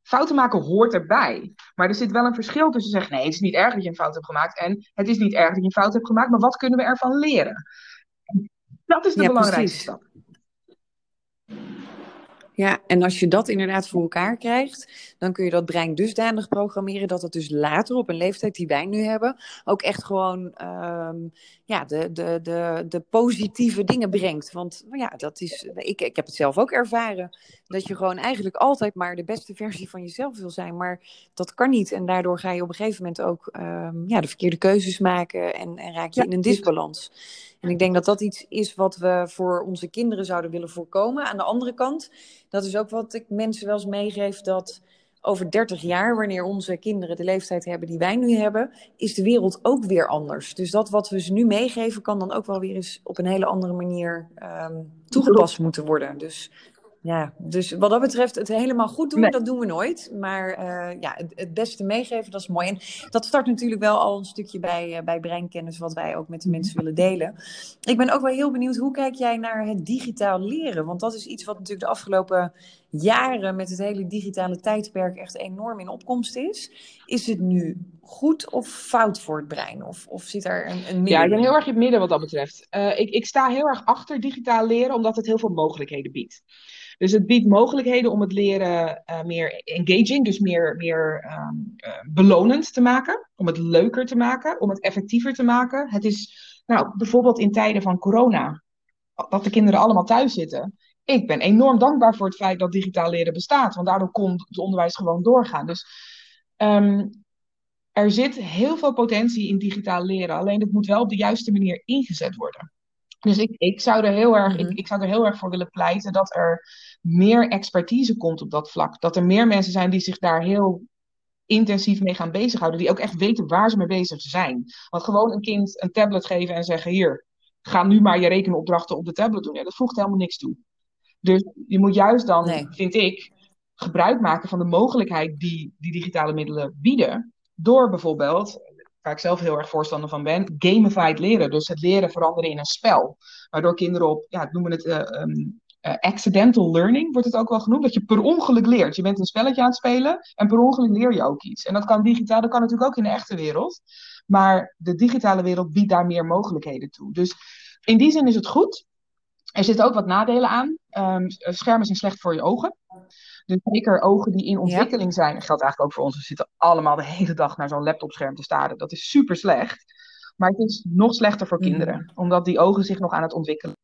Fouten maken hoort erbij. Maar er zit wel een verschil tussen zeggen: nee, het is niet erg dat je een fout hebt gemaakt. En het is niet erg dat je een fout hebt gemaakt, maar wat kunnen we ervan leren? Dat is de Ja, belangrijkste stap. Ja, en als je dat inderdaad voor elkaar krijgt, dan kun je dat brein dusdanig programmeren dat het dus later op een leeftijd die wij nu hebben, ook echt gewoon ehm, ja, de, de, de, de positieve dingen brengt. Want ja, dat is, ik, ik heb het zelf ook ervaren, dat je gewoon eigenlijk altijd maar de beste versie van jezelf wil zijn. Maar dat kan niet. En daardoor ga je op een gegeven moment ook ehm, ja, de verkeerde keuzes maken en, en raak je Ja, in een disbalans. En ik denk dat dat iets is wat we voor onze kinderen zouden willen voorkomen. Aan de andere kant, dat is ook wat ik mensen wel eens meegeef, dat over 30 jaar, wanneer onze kinderen de leeftijd hebben die wij nu hebben, is de wereld ook weer anders. Dus dat wat we ze nu meegeven, kan dan ook wel weer eens op een hele andere manier ehm, toegepast moeten worden. Dus ja, dus wat dat betreft, het helemaal goed doen, Nee. dat doen we nooit. Maar eh, ja, het, het beste meegeven, dat is mooi. En dat start natuurlijk wel al een stukje bij, eh, bij breinkennis, wat wij ook met de mensen willen delen. Ik ben ook wel heel benieuwd, hoe kijk jij naar het digitaal leren? Want dat is iets wat natuurlijk de afgelopen jaren met het hele digitale tijdperk echt enorm in opkomst is. Is het nu goed of fout voor het brein? Of, of zit er een, een midden Ja, ik ben heel erg in het midden wat dat betreft. Uh, ik, ik sta heel erg achter digitaal leren, omdat het heel veel mogelijkheden biedt. Dus het biedt mogelijkheden om het leren uh, meer engaging, dus meer, meer um, uh, belonend te maken. Om het leuker te maken, om het effectiever te maken. Het is nou, bijvoorbeeld in tijden van corona, dat de kinderen allemaal thuis zitten. Ik ben enorm dankbaar voor het feit dat digitaal leren bestaat, want daardoor kon het onderwijs gewoon doorgaan. Dus um, er zit heel veel potentie in digitaal leren, alleen het moet wel op de juiste manier ingezet worden. Dus ik, ik, zou er heel erg, ik, ik zou er heel erg voor willen pleiten dat er meer expertise komt op dat vlak. Dat er meer mensen zijn die zich daar heel intensief mee gaan bezighouden. Die ook echt weten waar ze mee bezig zijn. Want gewoon een kind een tablet geven en zeggen: Hier, ga nu maar je rekenopdrachten op de tablet doen. Ja, dat voegt helemaal niks toe. Dus je moet juist dan, nee. vind ik, gebruik maken van de mogelijkheid die die digitale middelen bieden. Door bijvoorbeeld, waar ik zelf heel erg voorstander van ben, gamified leren. Dus het leren veranderen in een spel. Waardoor kinderen op, ja, noemen het uh, um, uh, accidental learning, wordt het ook wel genoemd. Dat je per ongeluk leert. Je bent een spelletje aan het spelen en per ongeluk leer je ook iets. En dat kan digitaal, dat kan natuurlijk ook in de echte wereld. Maar de digitale wereld biedt daar meer mogelijkheden toe. Dus in die zin is het goed. Er zitten ook wat nadelen aan. Um, schermen zijn slecht voor je ogen. Dus zeker ogen die in ontwikkeling zijn, dat geldt eigenlijk ook voor ons. We zitten allemaal de hele dag naar zo'n laptopscherm te staren. Dat is super slecht. Maar het is nog slechter voor Mhm. kinderen, omdat die ogen zich nog aan het ontwikkelen.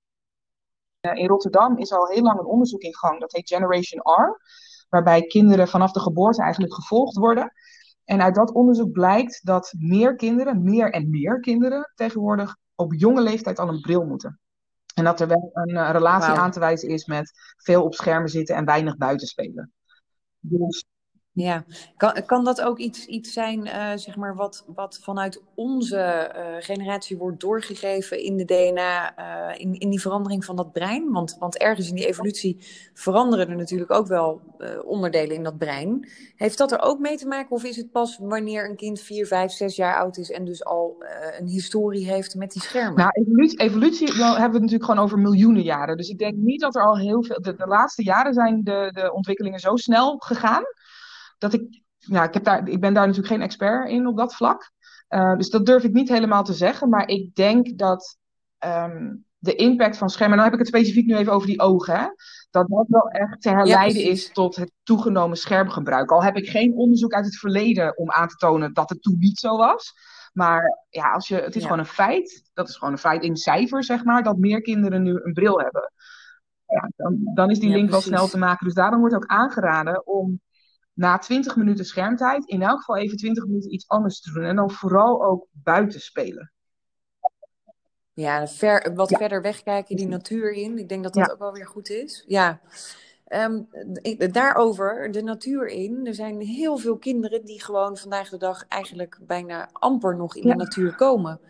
In Rotterdam is al heel lang een onderzoek in gang, dat heet Generation R, waarbij kinderen vanaf de geboorte eigenlijk gevolgd worden. En uit dat onderzoek blijkt dat meer kinderen, meer en meer kinderen tegenwoordig op jonge leeftijd al een bril moeten. En dat er wel een uh, relatie aan te wijzen is met veel op schermen zitten en weinig buiten spelen. Dus Ja, kan, kan dat ook iets, iets zijn, uh, zeg maar, wat, wat vanuit onze uh, generatie wordt doorgegeven in de DNA, uh, in, in die verandering van dat brein? Want, want ergens in die evolutie veranderen er natuurlijk ook wel onderdelen in dat brein. Heeft dat er ook mee te maken of is het pas wanneer een kind 4, 5, 6 jaar oud is en dus al een historie heeft met die schermen? Nou, evolutie, evolutie hebben we het natuurlijk gewoon over miljoenen jaren. Dus ik denk niet dat er al heel veel. De, de laatste jaren zijn de, de ontwikkelingen zo snel gegaan dat ik, ja, ik, heb daar, ik ben daar natuurlijk geen expert in op dat vlak. Uh, dus dat durf ik niet helemaal te zeggen. Maar ik denk dat um, de impact van schermen, en dan heb ik het specifiek nu even over die ogen, hè, dat dat wel echt te herleiden Ja, is tot het toegenomen schermgebruik. Al heb ik geen onderzoek uit het verleden om aan te tonen dat het toen niet zo was. Maar ja, als je, het is Ja. gewoon een feit. Dat is gewoon een feit in cijfers, zeg maar, dat meer kinderen nu een bril hebben. Ja, dan, dan is die link wel snel te maken. Dus daarom wordt ook aangeraden om na 20 minuten schermtijd in elk geval even 20 minuten iets anders te doen. En dan vooral ook buiten spelen. Ja, ver, wat Ja. verder wegkijken, die natuur in. Ik denk dat dat Ja. ook wel weer goed is. Ja. Ehm, daarover, de natuur in. Er zijn heel veel kinderen die gewoon vandaag de dag eigenlijk bijna amper nog in Ja. de natuur komen.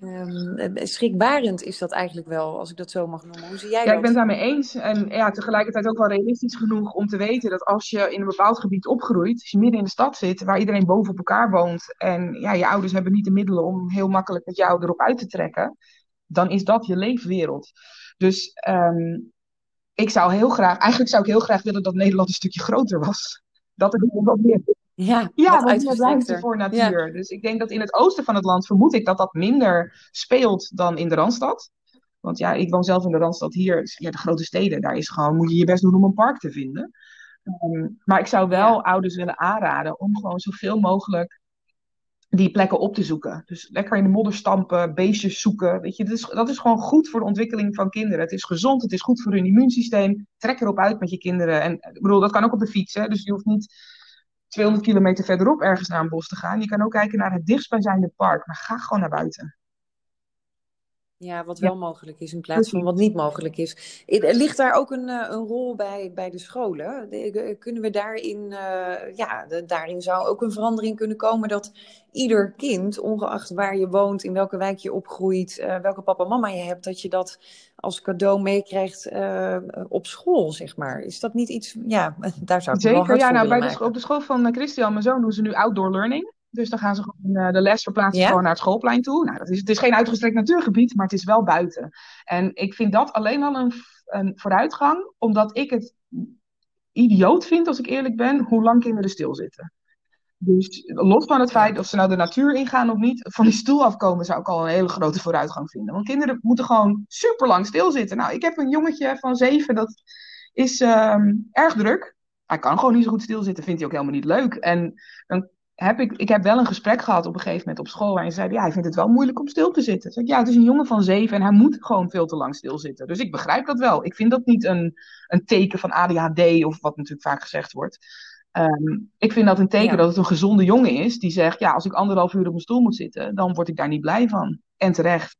Ehm, schrikbarend is dat eigenlijk wel, als ik dat zo mag noemen. Hoe zie jij Ja, dat? ik ben het daarmee eens. En ja, tegelijkertijd ook wel realistisch genoeg om te weten dat als je in een bepaald gebied opgroeit, als je midden in de stad zit, waar iedereen boven op elkaar woont en ja, je ouders hebben niet de middelen om heel makkelijk met jou erop uit te trekken, dan is dat je leefwereld. Dus ehm, ik zou heel graag, eigenlijk zou ik heel graag willen dat Nederland een stukje groter was. Dat er wat meer Ja, Ja, want meer ruimte uitgestrekter. voor Ja. natuur. Dus ik denk dat in het oosten van het land vermoed ik dat dat minder speelt dan in de Randstad. Want ja, ik woon zelf in de Randstad hier. Dus ja, de grote steden, daar is gewoon, moet je je best doen om een park te vinden. Ehm, maar ik zou wel Ja. ouders willen aanraden om gewoon zoveel mogelijk die plekken op te zoeken. Dus lekker in de modder stampen, beestjes zoeken. Weet je, dat is, dat is gewoon goed voor de ontwikkeling van kinderen. Het is gezond, het is goed voor hun immuunsysteem. Trek erop uit met je kinderen. En ik bedoel, dat kan ook op de fiets. Hè? Dus je hoeft niet 200 kilometer verderop ergens naar een bos te gaan. Je kan ook kijken naar het dichtstbijzijnde park. Maar ga gewoon naar buiten. Ja, wat Ja. wel mogelijk is in plaats van wat niet mogelijk is. Ligt daar ook een, eh, een rol bij, bij de scholen? Eh, kunnen we daarin, eh, ja, de- daarin zou ook een verandering kunnen komen dat ieder kind, ongeacht waar je woont, in welke wijk je opgroeit, welke papa en mama je hebt, dat je dat als cadeau meekrijgt eh, op school, zeg maar. Is dat niet iets, ja, daar zou ik wel Zeker, hard ja. voor Nou, bij de, op de school van Christian, mijn zoon, doen ze nu outdoor learning. Dus dan gaan ze gewoon eh, de les verplaatsen Ja? gewoon naar het schoolplein toe. Nou, dat is, het is geen uitgestrekt natuurgebied, maar het is wel buiten. En ik vind dat alleen al een, een vooruitgang, omdat ik het idioot vind, als ik eerlijk ben, hoe lang kinderen stilzitten. Dus los van het feit of ze nou de natuur ingaan of niet, van die stoel afkomen zou ik al een hele grote vooruitgang vinden. Want kinderen moeten gewoon super lang stilzitten. Nou, ik heb een jongetje van zeven, dat is ehm, erg druk. Hij kan gewoon niet zo goed stilzitten, vindt hij ook helemaal niet leuk. En dan heb ik, ik heb wel een gesprek gehad op een gegeven moment op school waarin ze zeiden, ja, hij vindt het wel moeilijk om stil te zitten. Zeg ik, ja, het is een jongen van zeven en hij moet gewoon veel te lang stilzitten. Dus ik begrijp dat wel. Ik vind dat niet een, een teken van ADHD of wat natuurlijk vaak gezegd wordt. Ehm, ik vind dat een teken dat het een gezonde jongen is die zegt, ja, als ik anderhalf uur op mijn stoel moet zitten, dan word ik daar niet blij van. En terecht.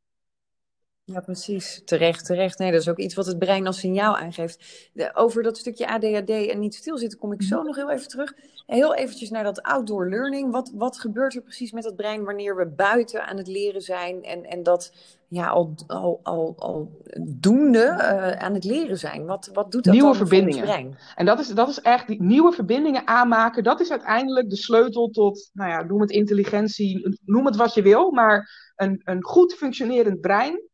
Ja, precies. Terecht, terecht. Nee, dat is ook iets wat het brein als signaal aangeeft. over dat stukje ADHD en niet stilzitten kom ik zo nog heel even terug. Heel eventjes naar dat outdoor learning. Wat, wat gebeurt er precies met het brein wanneer we buiten aan het leren zijn en, en dat ja, al, al, al, al doende uh, aan het leren zijn? Wat, wat doet dat nieuwe verbindingen. brein? En dat is, dat is echt die nieuwe verbindingen aanmaken. Dat is uiteindelijk de sleutel tot, nou ja, noem het intelligentie, noem het wat je wil. Maar een, een goed functionerend brein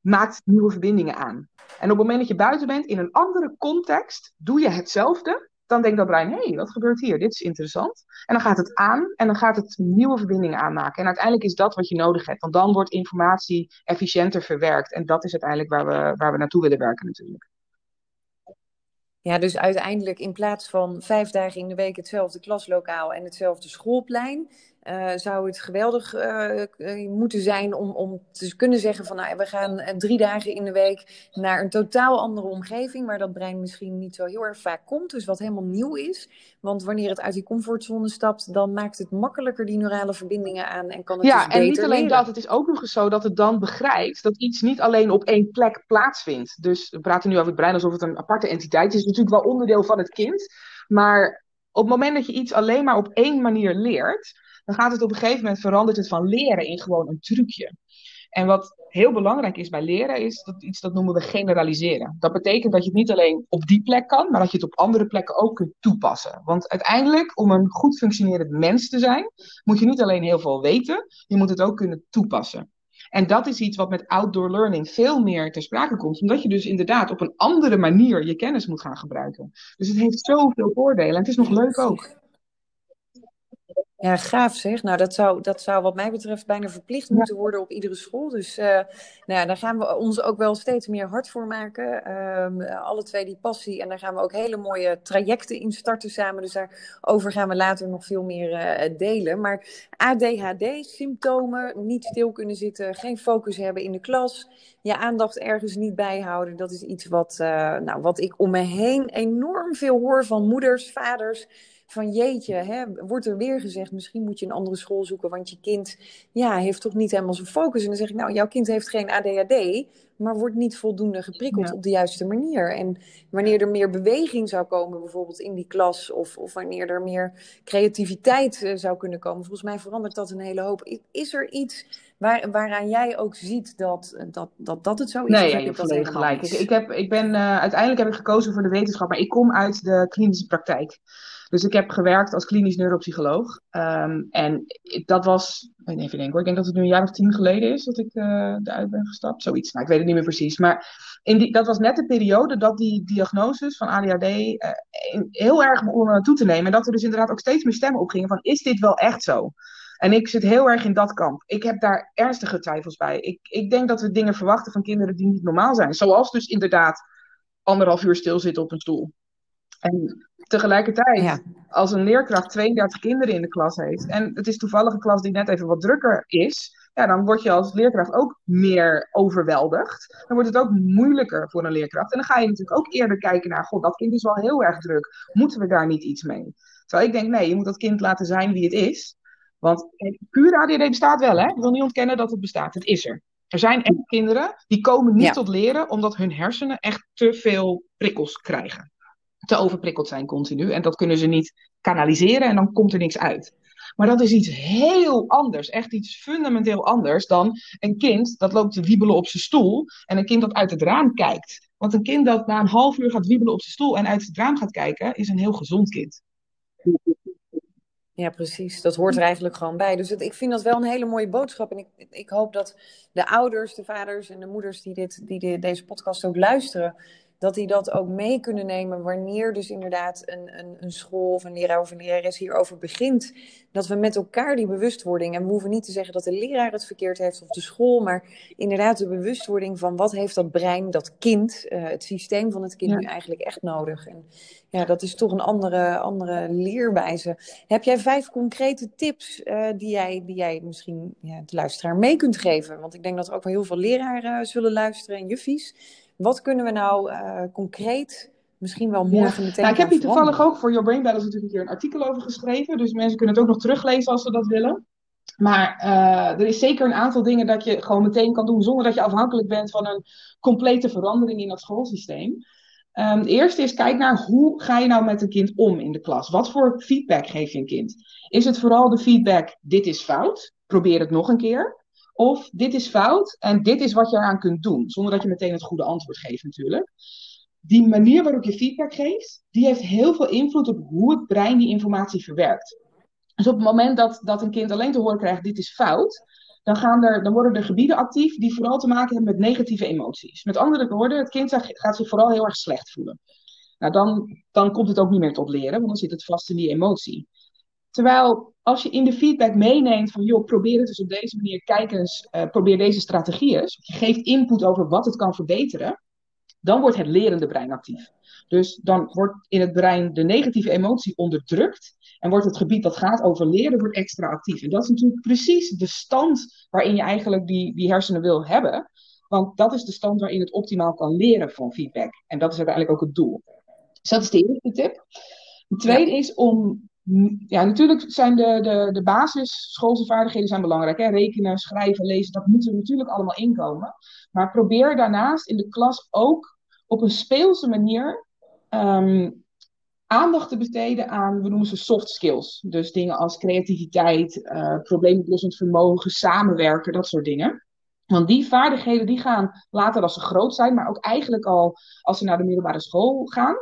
maakt nieuwe verbindingen aan. En op het moment dat je buiten bent, in een andere context, doe je hetzelfde. Dan denkt dat brein, hé, hey, wat gebeurt hier? Dit is interessant. En dan gaat het aan en dan gaat het nieuwe verbindingen aanmaken. En uiteindelijk is dat wat je nodig hebt. Want dan wordt informatie efficiënter verwerkt. En dat is uiteindelijk waar we, waar we naartoe willen werken natuurlijk. Ja, dus uiteindelijk in plaats van vijf dagen in de week hetzelfde klaslokaal en hetzelfde schoolplein, uh, zou het geweldig uh, moeten zijn om, om te kunnen zeggen van nou, we gaan drie dagen in de week naar een totaal andere omgeving waar dat brein misschien niet zo heel erg vaak komt, dus wat helemaal nieuw is. Want wanneer het uit die comfortzone stapt, dan maakt het makkelijker die neurale verbindingen aan en kan het ja, dus beter en niet alleen leren. dat, het is ook nog eens zo dat het dan begrijpt dat iets niet alleen op één plek plaatsvindt. Dus we praten nu over het brein alsof het een aparte entiteit is. Het is natuurlijk wel onderdeel van het kind, maar op het moment dat je iets alleen maar op één manier leert, dan gaat het op een gegeven moment verandert het van leren in gewoon een trucje. En wat heel belangrijk is bij leren, is dat iets dat noemen we generaliseren. Dat betekent dat je het niet alleen op die plek kan, maar dat je het op andere plekken ook kunt toepassen. Want uiteindelijk, om een goed functionerend mens te zijn, moet je niet alleen heel veel weten, je moet het ook kunnen toepassen. En dat is iets wat met outdoor learning veel meer ter sprake komt, omdat je dus inderdaad op een andere manier je kennis moet gaan gebruiken. Dus het heeft zoveel voordelen en het is nog leuk ook. Ja, gaaf zeg. Nou, dat zou, dat zou wat mij betreft bijna verplicht moeten worden op iedere school. Dus uh, nou ja, daar gaan we ons ook wel steeds meer hard voor maken. Um, alle twee die passie. En daar gaan we ook hele mooie trajecten in starten samen. Dus daarover gaan we later nog veel meer uh, delen. Maar ADHD, symptomen, niet stil kunnen zitten, geen focus hebben in de klas, je aandacht ergens niet bijhouden. Dat is iets wat, uh, nou, wat ik om me heen enorm veel hoor van moeders, vaders van jeetje, hè, wordt er weer gezegd, misschien moet je een andere school zoeken, want je kind ja, heeft toch niet helemaal zijn focus. En dan zeg ik, nou, jouw kind heeft geen ADHD, maar wordt niet voldoende geprikkeld op de juiste manier. En wanneer er meer beweging zou komen, bijvoorbeeld in die klas, of, of wanneer er meer creativiteit uh, zou kunnen komen, volgens mij verandert dat een hele hoop. Is er iets waar, waaraan jij ook ziet dat dat, dat, dat het zo is? Nee, ja, je hebt volledig gelijk. Ik, ik, heb, ik ben, uh, uiteindelijk heb ik gekozen voor de wetenschap, maar ik kom uit de klinische praktijk. Dus ik heb gewerkt als klinisch neuropsycholoog. Um, en dat was, even denken hoor, ik denk dat het nu een jaar of tien geleden is dat ik uh, eruit ben gestapt. Zoiets, nou, ik weet het niet meer precies. Maar in die, dat was net de periode dat die diagnoses van ADHD uh, heel erg begonnen toe te nemen. En dat er dus inderdaad ook steeds meer stemmen opgingen van, is dit wel echt zo? En ik zit heel erg in dat kamp. Ik heb daar ernstige twijfels bij. Ik, ik denk dat we dingen verwachten van kinderen die niet normaal zijn. Zoals dus inderdaad anderhalf uur stilzitten op een stoel. En tegelijkertijd, ja. als een leerkracht 32 kinderen in de klas heeft, en het is toevallig een klas die net even wat drukker is, ja, dan word je als leerkracht ook meer overweldigd. Dan wordt het ook moeilijker voor een leerkracht. En dan ga je natuurlijk ook eerder kijken naar, god, dat kind is wel heel erg druk. Moeten we daar niet iets mee? Terwijl ik denk, nee, je moet dat kind laten zijn wie het is. Want puur ADD bestaat wel, hè? Ik wil niet ontkennen dat het bestaat. Het is er. Er zijn echt kinderen die komen niet ja. tot leren omdat hun hersenen echt te veel prikkels krijgen te overprikkeld zijn continu. En dat kunnen ze niet kanaliseren en dan komt er niks uit. Maar dat is iets heel anders, echt iets fundamenteel anders dan een kind dat loopt te wiebelen op zijn stoel en een kind dat uit het raam kijkt. Want een kind dat na een half uur gaat wiebelen op zijn stoel en uit het raam gaat kijken, is een heel gezond kind. Ja, precies. Dat hoort er eigenlijk gewoon bij. Dus ik vind dat wel een hele mooie boodschap. En ik, ik hoop dat de ouders, de vaders en de moeders die, dit, die de, deze podcast ook luisteren, dat die dat ook mee kunnen nemen wanneer dus inderdaad een, een, een school of een leraar of een lerares hierover begint. Dat we met elkaar die bewustwording, en we hoeven niet te zeggen dat de leraar het verkeerd heeft of de school, maar inderdaad de bewustwording van wat heeft dat brein, dat kind, uh, het systeem van het kind nu eigenlijk echt nodig. En ja, dat is toch een andere, andere leerwijze. Heb jij vijf concrete tips uh, die, jij, die jij misschien ja, de luisteraar mee kunt geven? Want ik denk dat ook wel heel veel leraren zullen luisteren en juffies. Wat kunnen we nou uh, concreet misschien wel morgen meteen. Nou, ik heb hier toevallig ook voor Your Brain Balance natuurlijk een keer een artikel over geschreven. Dus mensen kunnen het ook nog teruglezen als ze dat willen. Maar uh, er is zeker een aantal dingen dat je gewoon meteen kan doen zonder dat je afhankelijk bent van een complete verandering in dat schoolsysteem. Um, het eerste is, kijk naar hoe ga je nou met een kind om in de klas? Wat voor feedback geef je een kind? Is het vooral de feedback, dit is fout, probeer het nog een keer? Of dit is fout en dit is wat je eraan kunt doen, zonder dat je meteen het goede antwoord geeft natuurlijk. Die manier waarop je feedback geeft, die heeft heel veel invloed op hoe het brein die informatie verwerkt. Dus op het moment dat, dat een kind alleen te horen krijgt, dit is fout, dan, gaan er, dan worden er gebieden actief die vooral te maken hebben met negatieve emoties. Met andere woorden, het kind gaat zich vooral heel erg slecht voelen. Nou, dan, dan komt het ook niet meer tot leren, want dan zit het vast in die emotie. Terwijl als je in de feedback meeneemt van, joh, probeer het dus op deze manier, kijk eens, uh, probeer deze strategieën. Je geeft input over wat het kan verbeteren, dan wordt het lerende brein actief. Dus dan wordt in het brein de negatieve emotie onderdrukt en wordt het gebied dat gaat over leren wordt extra actief. En dat is natuurlijk precies de stand waarin je eigenlijk die, die hersenen wil hebben. Want dat is de stand waarin het optimaal kan leren van feedback. En dat is uiteindelijk ook het doel. Dus dat is de eerste tip. De tweede is om ja, natuurlijk zijn de, de, de basisschoolse vaardigheden zijn belangrijk. Hè? Rekenen, schrijven, lezen, dat moet er natuurlijk allemaal inkomen. Maar probeer daarnaast in de klas ook op een speelse manier um, aandacht te besteden aan, we noemen ze soft skills. Dus dingen als creativiteit, uh, probleemoplossend vermogen, samenwerken, dat soort dingen. Want die vaardigheden die gaan later als ze groot zijn, maar ook eigenlijk al als ze naar de middelbare school gaan,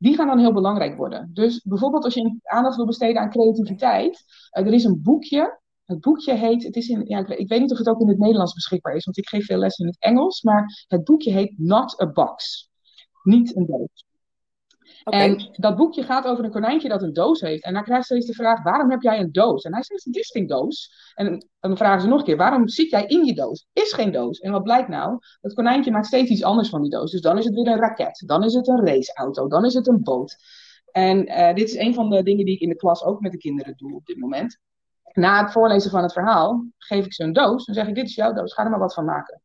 die gaan dan heel belangrijk worden. Dus bijvoorbeeld als je aandacht wil besteden aan creativiteit, uh, er is een boekje. Het boekje heet, het is in, ja, ik, weet niet of het ook in het Nederlands beschikbaar is, want ik geef veel les in het Engels, maar het boekje heet Not a Box. Niet een doos. En dat boekje gaat over een konijntje dat een doos heeft. En dan krijgt ze de vraag: waarom heb jij een doos? En hij zegt: het is geen doos. En dan vragen ze nog een keer: waarom zit jij in je doos? Is geen doos. En wat blijkt nou? Dat konijntje maakt steeds iets anders van die doos. Dus dan is het weer een raket. Dan is het een raceauto. Dan is het een boot. En uh, dit is een van de dingen die ik in de klas ook met de kinderen doe op dit moment. Na het voorlezen van het verhaal geef ik ze een doos. Dan zeg ik: dit is jouw doos. Ga er maar wat van maken.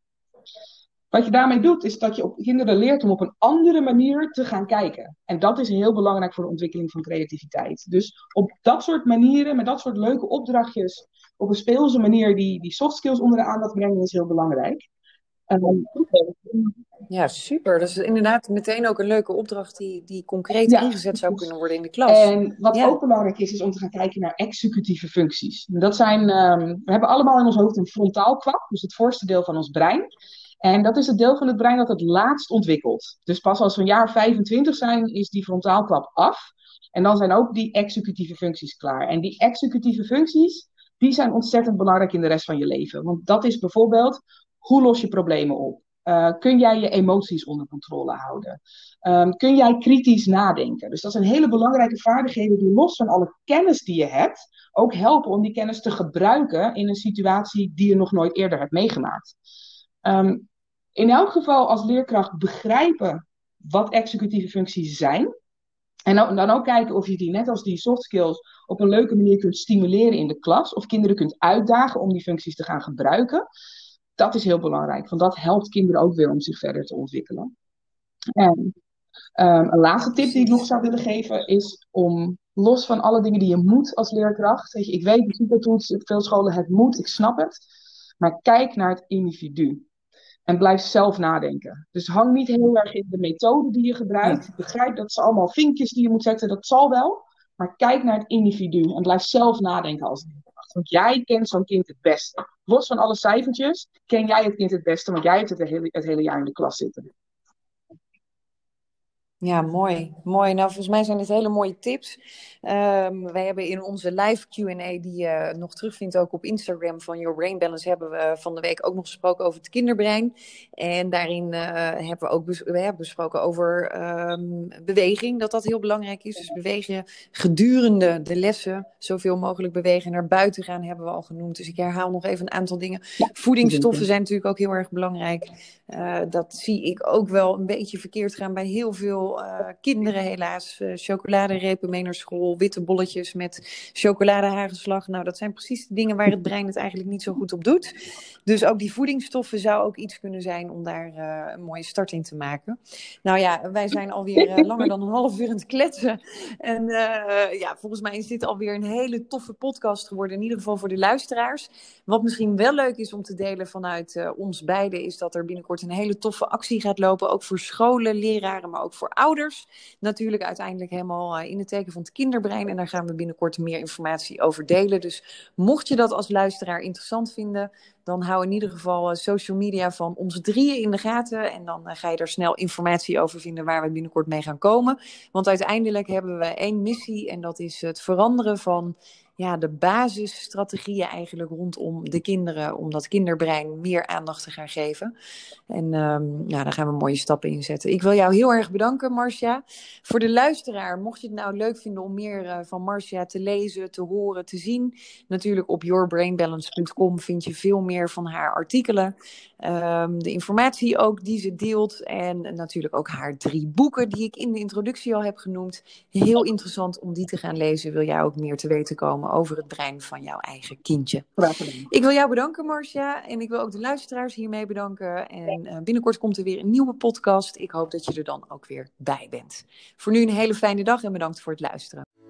Wat je daarmee doet, is dat je op kinderen leert om op een andere manier te gaan kijken. En dat is heel belangrijk voor de ontwikkeling van creativiteit. Dus op dat soort manieren, met dat soort leuke opdrachtjes, op een speelse manier die, die soft skills onder de aandacht brengen, is heel belangrijk. Um, ja, super. Dat is inderdaad meteen ook een leuke opdracht die, die concreet ingezet zou kunnen worden in de klas. En wat ook belangrijk is, is om te gaan kijken naar executieve functies. Dat zijn, um, we hebben allemaal in ons hoofd een frontaal kwak, dus het voorste deel van ons brein. En dat is het deel van het brein dat het laatst ontwikkelt. Dus pas als we een jaar 25 zijn, is die frontaalklap af. En dan zijn ook die executieve functies klaar. En die executieve functies, die zijn ontzettend belangrijk in de rest van je leven. Want dat is bijvoorbeeld, hoe los je problemen op? Uh, kun jij je emoties onder controle houden? Um, kun jij kritisch nadenken? Dus dat zijn hele belangrijke vaardigheden die los van alle kennis die je hebt, ook helpen om die kennis te gebruiken in een situatie die je nog nooit eerder hebt meegemaakt. Um, in elk geval als leerkracht begrijpen wat executieve functies zijn. En dan ook kijken of je die, net als die soft skills, op een leuke manier kunt stimuleren in de klas. Of kinderen kunt uitdagen om die functies te gaan gebruiken. Dat is heel belangrijk, want dat helpt kinderen ook weer om zich verder te ontwikkelen. En um, een laatste tip die ik nog zou willen geven is om los van alle dingen die je moet als leerkracht. Weet je, ik weet, supertoets, veel scholen het moet, ik snap het. Maar kijk naar het individu. En blijf zelf nadenken. Dus hang niet heel erg in de methode die je gebruikt. Ik begrijp dat ze allemaal vinkjes die je moet zetten, dat zal wel. Maar kijk naar het individu en blijf zelf nadenken als leerkracht. Want jij kent zo'n kind het beste. Los van alle cijfertjes, ken jij het kind het beste, want jij hebt het, hele, het hele jaar in de klas zitten. Ja, mooi. Mooi. Nou, volgens mij zijn dit hele mooie tips. Um, wij hebben in onze live Q&A, die je nog terugvindt ook op Instagram van Your Brain Balance, hebben we van de week ook nog gesproken over het kinderbrein. En daarin uh, hebben we ook bes we hebben besproken over um, beweging, dat dat heel belangrijk is. Dus bewegen gedurende de lessen, zoveel mogelijk bewegen. Naar buiten gaan hebben we al genoemd. Dus ik herhaal nog even een aantal dingen. Ja, Voedingsstoffen zijn natuurlijk ook heel erg belangrijk. Uh, dat zie ik ook wel een beetje verkeerd gaan bij heel veel uh, kinderen helaas. Uh, chocoladerepen mee naar school, witte bolletjes met chocoladehagelslag. Nou, dat zijn precies de dingen waar het brein het eigenlijk niet zo goed op doet. Dus ook die voedingsstoffen zou ook iets kunnen zijn om daar een mooie start in te maken. Nou ja, wij zijn alweer langer dan een half uur aan het kletsen. En ja, volgens mij is dit alweer een hele toffe podcast geworden. In ieder geval voor de luisteraars. Wat misschien wel leuk is om te delen vanuit ons beiden, is dat er binnenkort een hele toffe actie gaat lopen. Ook voor scholen, leraren, maar ook voor ouders. Natuurlijk uiteindelijk helemaal in het teken van het kinderbrein. En daar gaan we binnenkort meer informatie over delen. Dus mocht je dat als luisteraar interessant vinden, dan hou in ieder geval social media van ons drieën in de gaten. En dan ga je er snel informatie over vinden waar we binnenkort mee gaan komen. Want uiteindelijk hebben we één missie en dat is het veranderen van ja, de basisstrategieën eigenlijk rondom de kinderen, om dat kinderbrein meer aandacht te gaan geven. En ja, daar gaan we mooie stappen in zetten. Ik wil jou heel erg bedanken, Marcia. Voor de luisteraar, mocht je het nou leuk vinden om meer uh, van Marcia te lezen, te horen, te zien, natuurlijk op yourbrainbalance.com vind je veel meer van haar artikelen. Um, de informatie ook die ze deelt en natuurlijk ook haar drie boeken die ik in de introductie al heb genoemd. Heel interessant om die te gaan lezen. Wil jij ook meer te weten komen? Over het brein van jouw eigen kindje. Ik wil jou bedanken, Marcia. En ik wil ook de luisteraars hiermee bedanken. En uh, binnenkort komt er weer een nieuwe podcast. Ik hoop dat je er dan ook weer bij bent. Voor nu een hele fijne dag en bedankt voor het luisteren.